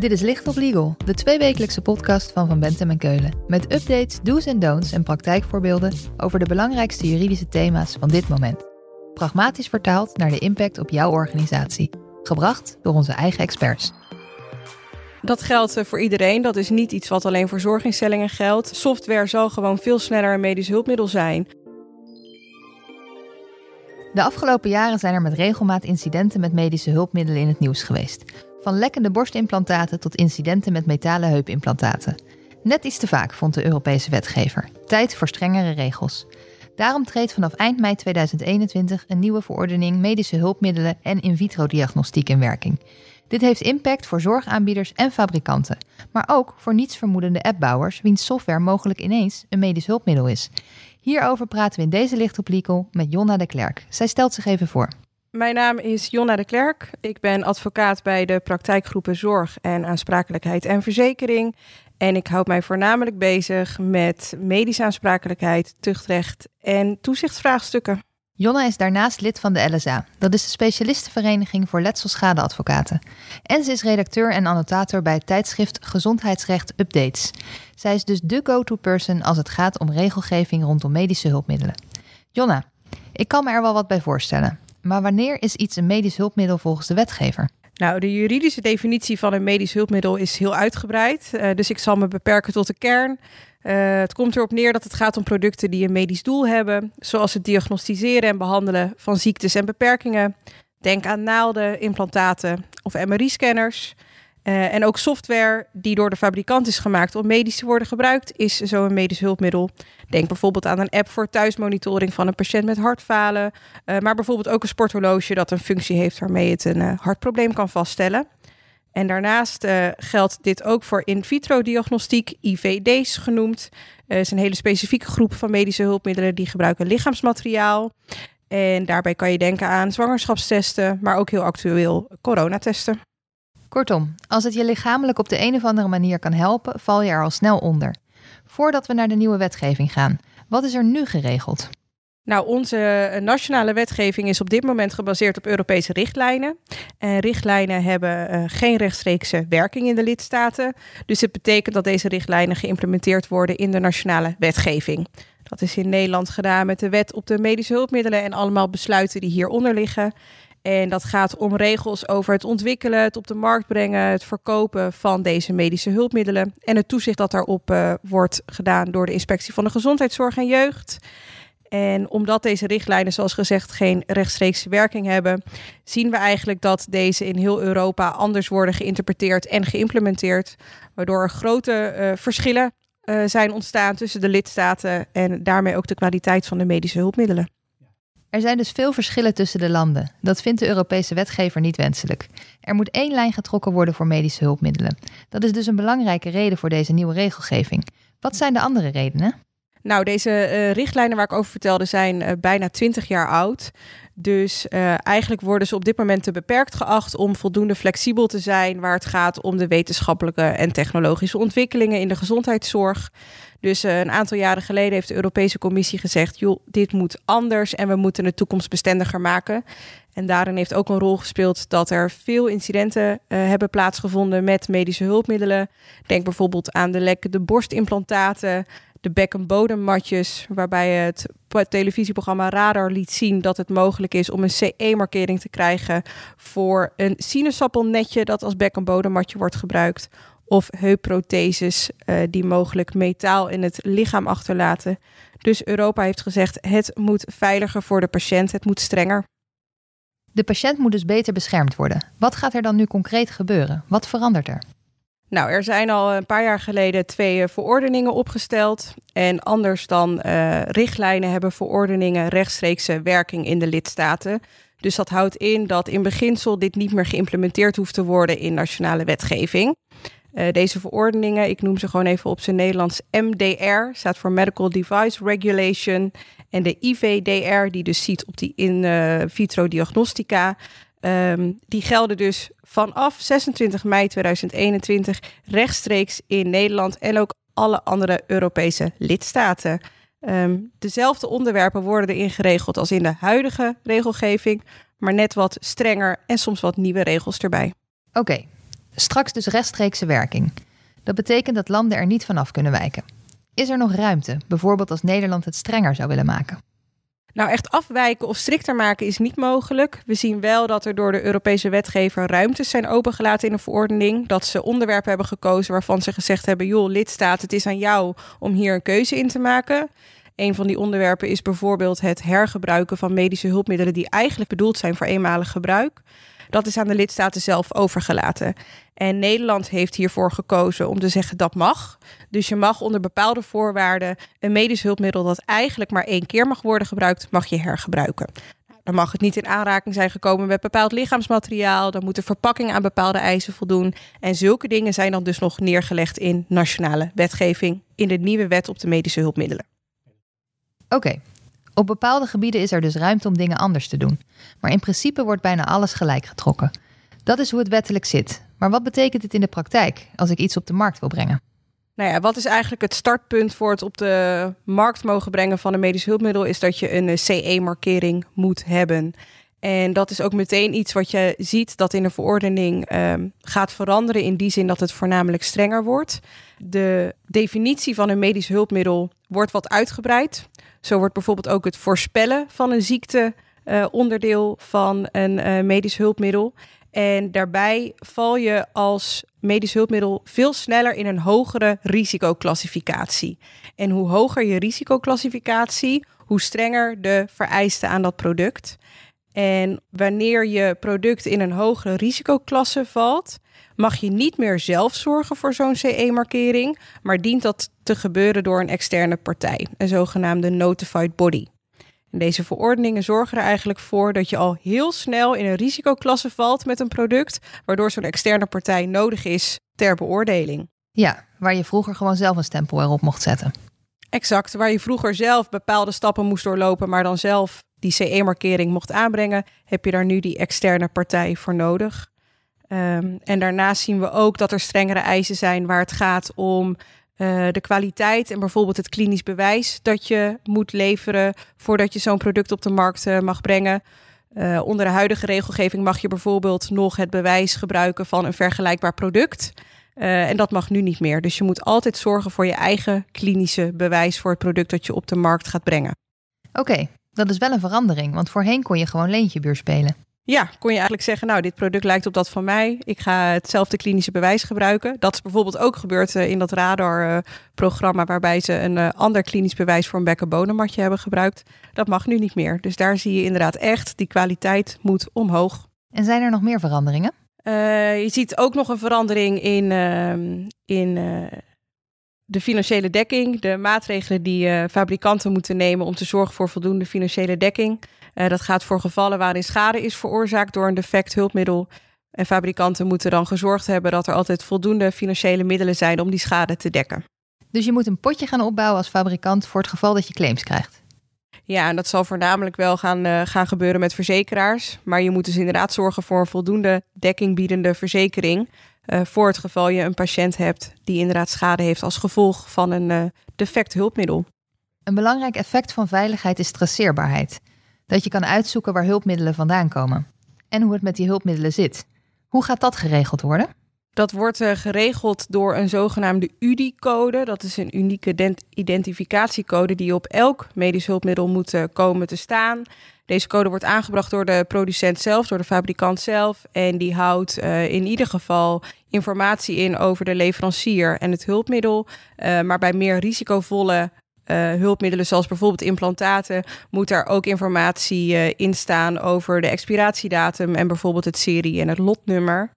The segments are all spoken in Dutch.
Dit is Licht op Legal, de tweewekelijkse podcast van Van Bentem en Keulen. Met updates, do's en don'ts en praktijkvoorbeelden over de belangrijkste juridische thema's van dit moment. Pragmatisch vertaald naar de impact op jouw organisatie. Gebracht door onze eigen experts. Dat geldt eh, voor iedereen. Dat is niet iets wat alleen voor zorginstellingen geldt. Software zal gewoon veel sneller een medisch hulpmiddel zijn. De afgelopen jaren zijn er met regelmaat incidenten met medische hulpmiddelen in het nieuws geweest. Van lekkende borstimplantaten tot incidenten met metalen heupimplantaten. Net iets te vaak, vond de Europese wetgever. Tijd voor strengere regels. Daarom treedt vanaf eind mei 2021 een nieuwe verordening medische hulpmiddelen en in vitro diagnostiek in werking. Dit heeft impact voor zorgaanbieders en fabrikanten, maar ook voor nietsvermoedende appbouwers wiens software mogelijk ineens een medisch hulpmiddel is. Hierover praten we in deze licht met Jonna de Klerk. Zij stelt zich even voor. Mijn naam is Jonna de Klerk. Ik ben advocaat bij de praktijkgroepen Zorg en Aansprakelijkheid en Verzekering. En ik houd mij voornamelijk bezig met medische aansprakelijkheid, tuchtrecht en toezichtsvraagstukken. Jonna is daarnaast lid van de LSA. Dat is de specialistenvereniging voor letselschadeadvocaten. En ze is redacteur en annotator bij het tijdschrift Gezondheidsrecht Updates. Zij is dus de go-to person als het gaat om regelgeving rondom medische hulpmiddelen. Jonna, ik kan me er wel wat bij voorstellen. Maar wanneer is iets een medisch hulpmiddel volgens de wetgever? Nou, de juridische definitie van een medisch hulpmiddel is heel uitgebreid. Uh, dus ik zal me beperken tot de kern. Uh, het komt erop neer dat het gaat om producten die een medisch doel hebben, zoals het diagnosticeren en behandelen van ziektes en beperkingen. Denk aan naalden, implantaten of MRI-scanners. Uh, en ook software die door de fabrikant is gemaakt om medisch te worden gebruikt, is zo een medisch hulpmiddel. Denk bijvoorbeeld aan een app voor thuismonitoring van een patiënt met hartfalen. Uh, maar bijvoorbeeld ook een sporthorloge dat een functie heeft waarmee het een uh, hartprobleem kan vaststellen. En daarnaast geldt dit ook voor in vitro diagnostiek, IVD's genoemd. Het is een hele specifieke groep van medische hulpmiddelen die gebruiken lichaamsmateriaal. En daarbij kan je denken aan zwangerschapstesten, maar ook heel actueel coronatesten. Kortom, als het je lichamelijk op de een of andere manier kan helpen, val je er al snel onder. Voordat we naar de nieuwe wetgeving gaan, wat is er nu geregeld? Nou, onze nationale wetgeving is op dit moment gebaseerd op Europese richtlijnen. En richtlijnen hebben uh, geen rechtstreekse werking in de lidstaten. Dus het betekent dat deze richtlijnen geïmplementeerd worden in de nationale wetgeving. Dat is in Nederland gedaan met de wet op de medische hulpmiddelen en allemaal besluiten die hieronder liggen. En dat gaat om regels over het ontwikkelen, het op de markt brengen, het verkopen van deze medische hulpmiddelen. En het toezicht dat daarop uh, wordt gedaan door de Inspectie van de Gezondheidszorg en Jeugd. En omdat deze richtlijnen, zoals gezegd, geen rechtstreekse werking hebben, zien we eigenlijk dat deze in heel Europa anders worden geïnterpreteerd en geïmplementeerd. Waardoor er grote uh, verschillen uh, zijn ontstaan tussen de lidstaten en daarmee ook de kwaliteit van de medische hulpmiddelen. Er zijn dus veel verschillen tussen de landen. Dat vindt de Europese wetgever niet wenselijk. Er moet één lijn getrokken worden voor medische hulpmiddelen. Dat is dus een belangrijke reden voor deze nieuwe regelgeving. Wat zijn de andere redenen? Nou, deze uh, richtlijnen waar ik over vertelde zijn uh, bijna 20 jaar oud. Dus uh, eigenlijk worden ze op dit moment te beperkt geacht om voldoende flexibel te zijn waar het gaat om de wetenschappelijke en technologische ontwikkelingen in de gezondheidszorg. Dus uh, een aantal jaren geleden heeft de Europese Commissie gezegd: joh, dit moet anders en we moeten het toekomstbestendiger maken. En daarin heeft ook een rol gespeeld dat er veel incidenten uh, hebben plaatsgevonden met medische hulpmiddelen. Denk bijvoorbeeld aan de lekkende borstimplantaten, de bek- en waarbij het televisieprogramma Radar liet zien dat het mogelijk is om een CE-markering te krijgen voor een sinaasappelnetje dat als bek- en wordt gebruikt. Of heupprotheses uh, die mogelijk metaal in het lichaam achterlaten. Dus Europa heeft gezegd: het moet veiliger voor de patiënt, het moet strenger. De patiënt moet dus beter beschermd worden. Wat gaat er dan nu concreet gebeuren? Wat verandert er? Nou, er zijn al een paar jaar geleden twee verordeningen opgesteld. En anders dan uh, richtlijnen hebben verordeningen rechtstreekse werking in de lidstaten. Dus dat houdt in dat in beginsel dit niet meer geïmplementeerd hoeft te worden in nationale wetgeving. Uh, deze verordeningen, ik noem ze gewoon even op zijn Nederlands, MDR, staat voor Medical Device Regulation. En de IVDR, die dus ziet op die in uh, vitro diagnostica, um, die gelden dus vanaf 26 mei 2021 rechtstreeks in Nederland en ook alle andere Europese lidstaten. Um, dezelfde onderwerpen worden erin geregeld als in de huidige regelgeving, maar net wat strenger en soms wat nieuwe regels erbij. Oké. Straks dus rechtstreekse werking. Dat betekent dat landen er niet vanaf kunnen wijken. Is er nog ruimte, bijvoorbeeld als Nederland het strenger zou willen maken? Nou, echt afwijken of strikter maken is niet mogelijk. We zien wel dat er door de Europese wetgever ruimtes zijn opengelaten in een verordening. Dat ze onderwerpen hebben gekozen waarvan ze gezegd hebben: joh, lidstaat, het is aan jou om hier een keuze in te maken. Een van die onderwerpen is bijvoorbeeld het hergebruiken van medische hulpmiddelen die eigenlijk bedoeld zijn voor eenmalig gebruik. Dat is aan de lidstaten zelf overgelaten. En Nederland heeft hiervoor gekozen om te zeggen dat mag. Dus je mag onder bepaalde voorwaarden een medisch hulpmiddel dat eigenlijk maar één keer mag worden gebruikt, mag je hergebruiken. Nou, dan mag het niet in aanraking zijn gekomen met bepaald lichaamsmateriaal. Dan moet de verpakking aan bepaalde eisen voldoen. En zulke dingen zijn dan dus nog neergelegd in nationale wetgeving in de nieuwe wet op de medische hulpmiddelen. Oké, op bepaalde gebieden is er dus ruimte om dingen anders te doen. Maar in principe wordt bijna alles gelijk getrokken. Dat is hoe het wettelijk zit. Maar wat betekent het in de praktijk als ik iets op de markt wil brengen? Nou ja, wat is eigenlijk het startpunt voor het op de markt mogen brengen van een medisch hulpmiddel? Is dat je een eh, CE-markering moet hebben. En dat is ook meteen iets wat je ziet dat in de verordening um, gaat veranderen. In die zin dat het voornamelijk strenger wordt. De definitie van een medisch hulpmiddel wordt wat uitgebreid. Zo wordt bijvoorbeeld ook het voorspellen van een ziekte uh, onderdeel van een uh, medisch hulpmiddel. En daarbij val je als medisch hulpmiddel veel sneller in een hogere risicoclassificatie. En hoe hoger je risicoclassificatie, hoe strenger de vereisten aan dat product. En wanneer je product in een hogere risicoklasse valt, mag je niet meer zelf zorgen voor zo'n CE-markering, maar dient dat te gebeuren door een externe partij, een zogenaamde notified body. En deze verordeningen zorgen er eigenlijk voor dat je al heel snel in een risicoklasse valt met een product, waardoor zo'n externe partij nodig is ter beoordeling. Ja, waar je vroeger gewoon zelf een stempel erop mocht zetten. Exact, waar je vroeger zelf bepaalde stappen moest doorlopen, maar dan zelf die CE-markering mocht aanbrengen, heb je daar nu die externe partij voor nodig. Um, en daarnaast zien we ook dat er strengere eisen zijn waar het gaat om uh, de kwaliteit en bijvoorbeeld het klinisch bewijs dat je moet leveren voordat je zo'n product op de markt uh, mag brengen. Uh, onder de huidige regelgeving mag je bijvoorbeeld nog het bewijs gebruiken van een vergelijkbaar product. en dat mag nu niet meer. Dus je moet altijd zorgen voor je eigen klinische bewijs voor het product dat je op de markt gaat brengen. Oké, dat is wel een verandering, want voorheen kon je gewoon leentjebuur spelen. Ja, kon je eigenlijk zeggen, nou, dit product lijkt op dat van mij. Ik ga hetzelfde klinische bewijs gebruiken. Dat is bijvoorbeeld ook gebeurd uh, in dat radar-programma, uh, waarbij ze een uh, ander klinisch bewijs voor een bekkenbodemmatje hebben gebruikt. Dat mag nu niet meer. Dus daar zie je inderdaad echt, die kwaliteit moet omhoog. En zijn er nog meer veranderingen? je ziet ook nog een verandering in, ehm, in de financiële dekking, de maatregelen die uh, fabrikanten moeten nemen om te zorgen voor voldoende financiële dekking. Uh, dat gaat voor gevallen waarin schade is veroorzaakt door een defect hulpmiddel. En fabrikanten moeten dan gezorgd hebben dat er altijd voldoende financiële middelen zijn om die schade te dekken. Dus je moet een potje gaan opbouwen als fabrikant voor het geval dat je claims krijgt. Ja, en dat zal voornamelijk wel gaan, uh, gaan gebeuren met verzekeraars. Maar je moet dus inderdaad zorgen voor een voldoende dekking biedende verzekering. Uh, voor het geval je een patiënt hebt die inderdaad schade heeft als gevolg van een uh, defect hulpmiddel. Een belangrijk effect van veiligheid is traceerbaarheid. Dat je kan uitzoeken waar hulpmiddelen vandaan komen. En hoe het met die hulpmiddelen zit. Hoe gaat dat geregeld worden? Dat wordt uh, geregeld door een zogenaamde UDI-code. Dat is een unieke identificatiecode die op elk medisch hulpmiddel moet komen te staan. Deze code wordt aangebracht door de producent zelf, door de fabrikant zelf. En die houdt uh, in ieder geval informatie in over de leverancier en het hulpmiddel. Maar bij meer risicovolle hulpmiddelen, zoals bijvoorbeeld implantaten, moet er ook informatie uh, in staan over de expiratiedatum en bijvoorbeeld het serie en het lotnummer.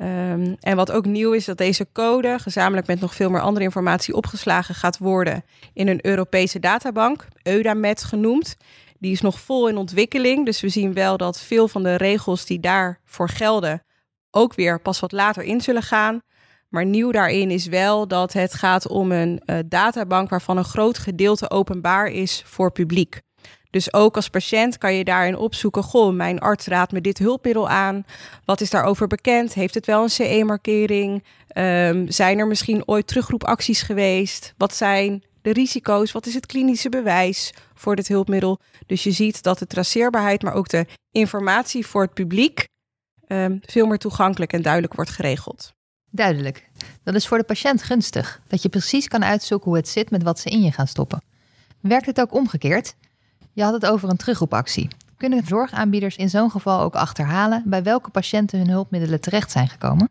Um, en wat ook nieuw is, dat deze code gezamenlijk met nog veel meer andere informatie opgeslagen gaat worden in een Europese databank, EUDAMET genoemd. Die is nog vol in ontwikkeling. Dus we zien wel dat veel van de regels die daarvoor gelden ook weer pas wat later in zullen gaan. Maar nieuw daarin is wel dat het gaat om een uh, databank waarvan een groot gedeelte openbaar is voor publiek. Dus ook als patiënt kan je daarin opzoeken: goh, mijn arts raadt me dit hulpmiddel aan. Wat is daarover bekend? Heeft het wel een CE-markering? Um, zijn er misschien ooit terugroepacties geweest? Wat zijn de risico's? Wat is het klinische bewijs voor dit hulpmiddel? Dus je ziet dat de traceerbaarheid, maar ook de informatie voor het publiek ehm, veel meer toegankelijk en duidelijk wordt geregeld. Duidelijk. Dat is voor de patiënt gunstig, dat je precies kan uitzoeken hoe het zit met wat ze in je gaan stoppen. Werkt het ook omgekeerd? Je had het over een terugroepactie. Kunnen zorgaanbieders in zo'n geval ook achterhalen bij welke patiënten hun hulpmiddelen terecht zijn gekomen?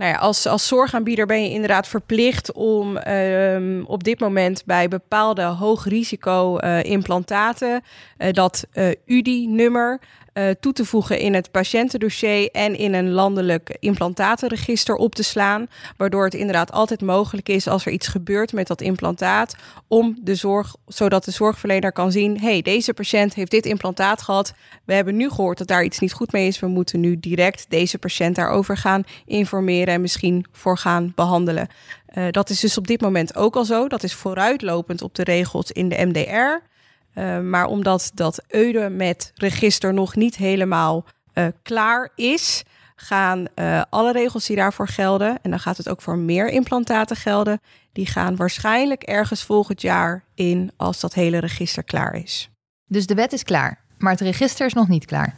Nou ja, als, als zorgaanbieder ben je inderdaad verplicht om um, op dit moment bij bepaalde hoog risico uh, implantaten uh, dat uh, UDI-nummer uh, toe te voegen in het patiëntendossier en in een landelijk implantatenregister op te slaan. Waardoor het inderdaad altijd mogelijk is als er iets gebeurt met dat implantaat, om de zorg, zodat de zorgverlener kan zien: hey, deze patiënt heeft dit implantaat gehad. We hebben nu gehoord dat daar iets niet goed mee is. We moeten nu direct deze patiënt daarover gaan informeren en misschien voor gaan behandelen. Uh, dat is dus op dit moment ook al zo. Dat is vooruitlopend op de regels in de MDR. Uh, maar omdat dat Eude met register nog niet helemaal uh, klaar is, gaan uh, alle regels die daarvoor gelden, en dan gaat het ook voor meer implantaten gelden, die gaan waarschijnlijk ergens volgend jaar in als dat hele register klaar is. Dus de wet is klaar, maar het register is nog niet klaar.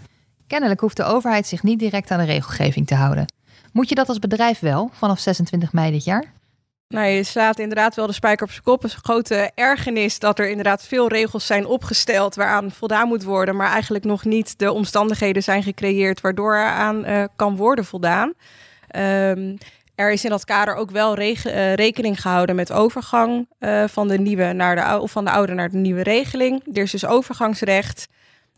Kennelijk hoeft de overheid zich niet direct aan de regelgeving te houden. Moet je dat als bedrijf wel vanaf 26 mei dit jaar? Nou, je slaat inderdaad wel de spijker op zijn kop. Het is een grote ergernis dat er inderdaad veel regels zijn opgesteld waaraan voldaan moet worden, maar eigenlijk nog niet de omstandigheden zijn gecreëerd waardoor er aan uh, kan worden voldaan. Um, er is in dat kader ook wel uh, rekening gehouden met overgang uh, van de nieuwe naar de of van de oude naar de nieuwe regeling. Er is dus overgangsrecht.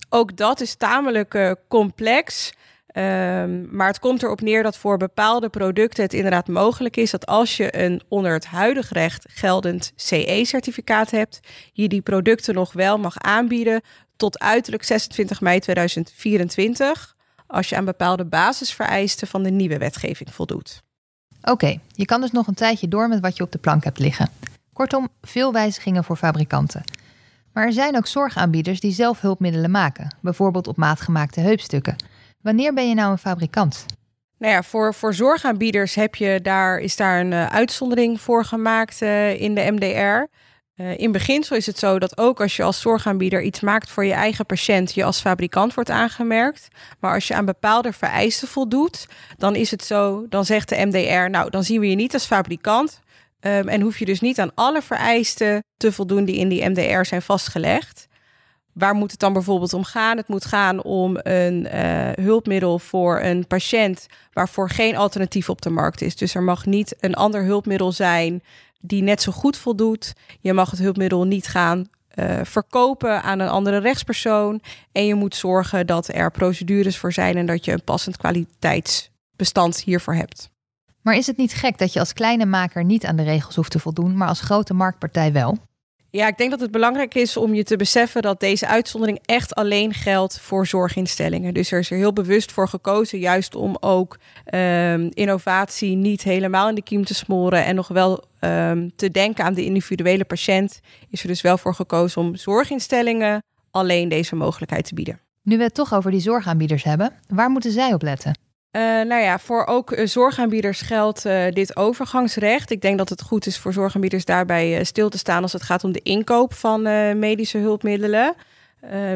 Ook dat is tamelijk complex. Um, maar het komt erop neer dat voor bepaalde producten het inderdaad mogelijk is dat als je een onder het huidige recht geldend CE-certificaat hebt, je die producten nog wel mag aanbieden tot uiterlijk 26 mei 2024, als je aan bepaalde basisvereisten van de nieuwe wetgeving voldoet. Oké, je kan dus nog een tijdje door met wat je op de plank hebt liggen. Kortom, veel wijzigingen voor fabrikanten. Maar er zijn ook zorgaanbieders die zelf hulpmiddelen maken, bijvoorbeeld op maat gemaakte heupstukken. Wanneer ben je nou een fabrikant? Nou ja, voor, voor zorgaanbieders heb je daar, is daar een uh, uitzondering voor gemaakt uh, in de MDR. Uh, in beginsel is het zo dat ook als je als zorgaanbieder iets maakt voor je eigen patiënt, je als fabrikant wordt aangemerkt. Maar als je aan bepaalde vereisten voldoet, dan is het zo, dan zegt de MDR, nou, dan zien we je niet als fabrikant. Um, en hoef je dus niet aan alle vereisten te voldoen die in die MDR zijn vastgelegd. Waar moet het dan bijvoorbeeld om gaan? Het moet gaan om een uh, hulpmiddel voor een patiënt waarvoor geen alternatief op de markt is. Dus er mag niet een ander hulpmiddel zijn die net zo goed voldoet. Je mag het hulpmiddel niet gaan uh, verkopen aan een andere rechtspersoon. En je moet zorgen dat er procedures voor zijn en dat je een passend kwaliteitsbestand hiervoor hebt. Maar is het niet gek dat je als kleine maker niet aan de regels hoeft te voldoen, maar als grote marktpartij wel? Ja, ik denk dat het belangrijk is om je te beseffen dat deze uitzondering echt alleen geldt voor zorginstellingen. Dus er is er heel bewust voor gekozen, juist om ook um, innovatie niet helemaal in de kiem te smoren en nog wel um, te denken aan de individuele patiënt. Is er dus wel voor gekozen om zorginstellingen alleen deze mogelijkheid te bieden. Nu we het toch over die zorgaanbieders hebben, waar moeten zij op letten? Uh, nou ja, voor ook uh, zorgaanbieders geldt uh, dit overgangsrecht. Ik denk dat het goed is voor zorgaanbieders daarbij stil te staan als het gaat om de inkoop van medische hulpmiddelen.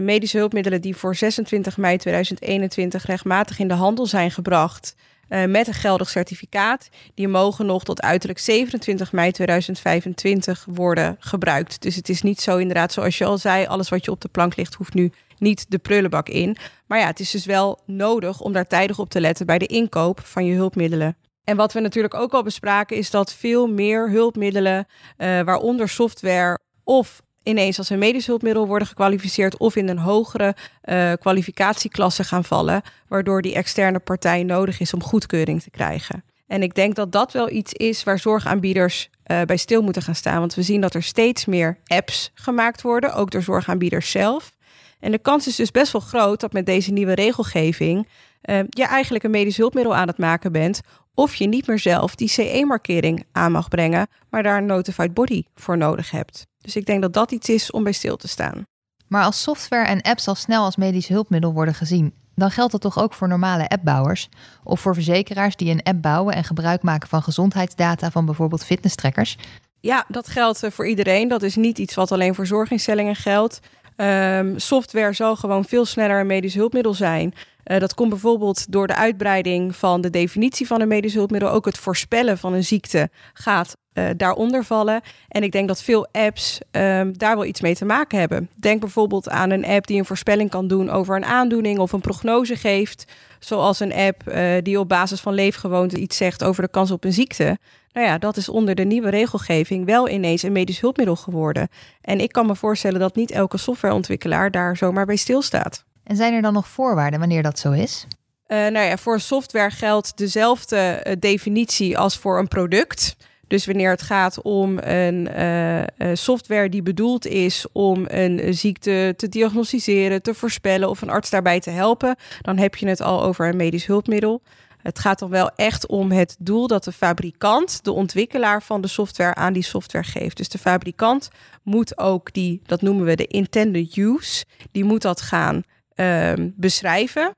medische hulpmiddelen die voor 26 mei 2021 rechtmatig in de handel zijn gebracht. met een geldig certificaat. Die mogen nog tot uiterlijk 27 mei 2025 worden gebruikt. Dus het is niet zo inderdaad, zoals je al zei, alles wat je op de plank ligt hoeft nu niet de prullenbak in. Maar ja, het is dus wel nodig om daar tijdig op te letten bij de inkoop van je hulpmiddelen. En wat we natuurlijk ook al bespraken is dat veel meer hulpmiddelen, uh, waaronder software of ineens als een medisch hulpmiddel worden gekwalificeerd of in een hogere uh, kwalificatieklasse gaan vallen, waardoor die externe partij nodig is om goedkeuring te krijgen. En ik denk dat dat wel iets is waar zorgaanbieders uh, bij stil moeten gaan staan. Want we zien dat er steeds meer apps gemaakt worden, ook door zorgaanbieders zelf. En de kans is dus best wel groot dat met deze nieuwe regelgeving uh, je eigenlijk een medisch hulpmiddel aan het maken bent. Of je niet meer zelf die CE-markering aan mag brengen, maar daar een notified body voor nodig hebt. Dus ik denk dat dat iets is om bij stil te staan. Maar als software en apps al snel als medisch hulpmiddel worden gezien, dan geldt dat toch ook voor normale appbouwers of voor verzekeraars die een app bouwen en gebruik maken van gezondheidsdata van bijvoorbeeld fitnesstrackers? Ja, dat geldt voor iedereen. Dat is niet iets wat alleen voor zorginstellingen geldt. Um, software zal gewoon veel sneller een medisch hulpmiddel zijn. Uh, dat komt bijvoorbeeld door de uitbreiding van de definitie van een medisch hulpmiddel. Ook het voorspellen van een ziekte gaat uh, daaronder vallen. En ik denk dat veel apps um, daar wel iets mee te maken hebben. Denk bijvoorbeeld aan een app die een voorspelling kan doen over een aandoening of een prognose geeft. Zoals een app uh, die op basis van leefgewoonte iets zegt over de kans op een ziekte. Nou ja, dat is onder de nieuwe regelgeving wel ineens een medisch hulpmiddel geworden. En ik kan me voorstellen dat niet elke softwareontwikkelaar daar zomaar bij stilstaat. En zijn er dan nog voorwaarden wanneer dat zo is? Uh, nou ja, voor software geldt dezelfde uh, definitie als voor een product. Dus wanneer het gaat om een uh, software die bedoeld is om een ziekte te diagnosticeren, te voorspellen of een arts daarbij te helpen, dan heb je het al over een medisch hulpmiddel. Het gaat dan wel echt om het doel dat de fabrikant, de ontwikkelaar van de software, aan die software geeft. Dus de fabrikant moet ook die, dat noemen we de intended use, die moet dat gaan uh, beschrijven.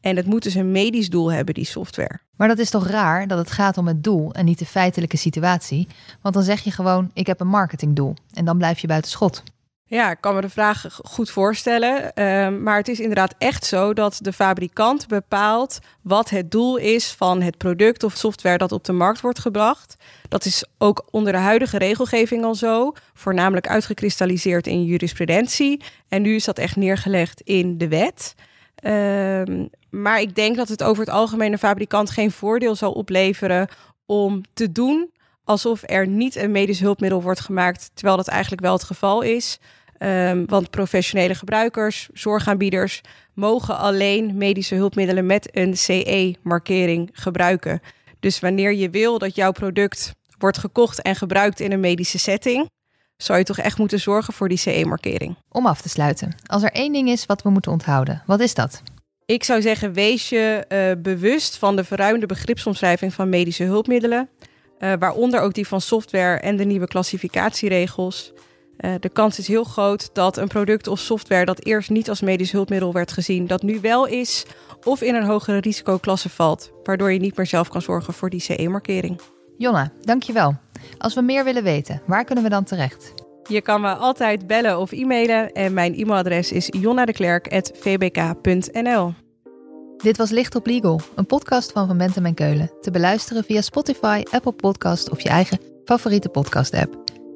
En het moet dus een medisch doel hebben, die software. Maar dat is toch raar dat het gaat om het doel en niet de feitelijke situatie? Want dan zeg je gewoon: ik heb een marketingdoel. En dan blijf je buiten schot. Ja, ik kan me de vraag goed voorstellen. Uh, maar het is inderdaad echt zo dat de fabrikant bepaalt wat het doel is van het product of software dat op de markt wordt gebracht. Dat is ook onder de huidige regelgeving al zo, voornamelijk uitgekristalliseerd in jurisprudentie. En nu is dat echt neergelegd in de wet. Uh, maar ik denk dat het over het algemeen een fabrikant geen voordeel zal opleveren om te doen alsof er niet een medisch hulpmiddel wordt gemaakt, terwijl dat eigenlijk wel het geval is. Um, want professionele gebruikers, zorgaanbieders, mogen alleen medische hulpmiddelen met een CE-markering gebruiken. Dus wanneer je wil dat jouw product wordt gekocht en gebruikt in een medische setting, zou je toch echt moeten zorgen voor die CE-markering. Om af te sluiten, als er één ding is wat we moeten onthouden, wat is dat? Ik zou zeggen, wees je uh, bewust van de verruimde begripsomschrijving van medische hulpmiddelen, uh, waaronder ook die van software en de nieuwe klassificatieregels. Uh, de kans is heel groot dat een product of software dat eerst niet als medisch hulpmiddel werd gezien, dat nu wel is, of in een hogere risicoklasse valt, waardoor je niet meer zelf kan zorgen voor die CE-markering. Jonna, dankjewel. Als we meer willen weten, waar kunnen we dan terecht? Je kan me altijd bellen of e-mailen en mijn e-mailadres is jonnadeklerk.vbk.nl. Dit was Licht op Legal, een podcast van Van Bentem en Keulen. Te beluisteren via Spotify, Apple Podcast of je eigen favoriete podcast-app.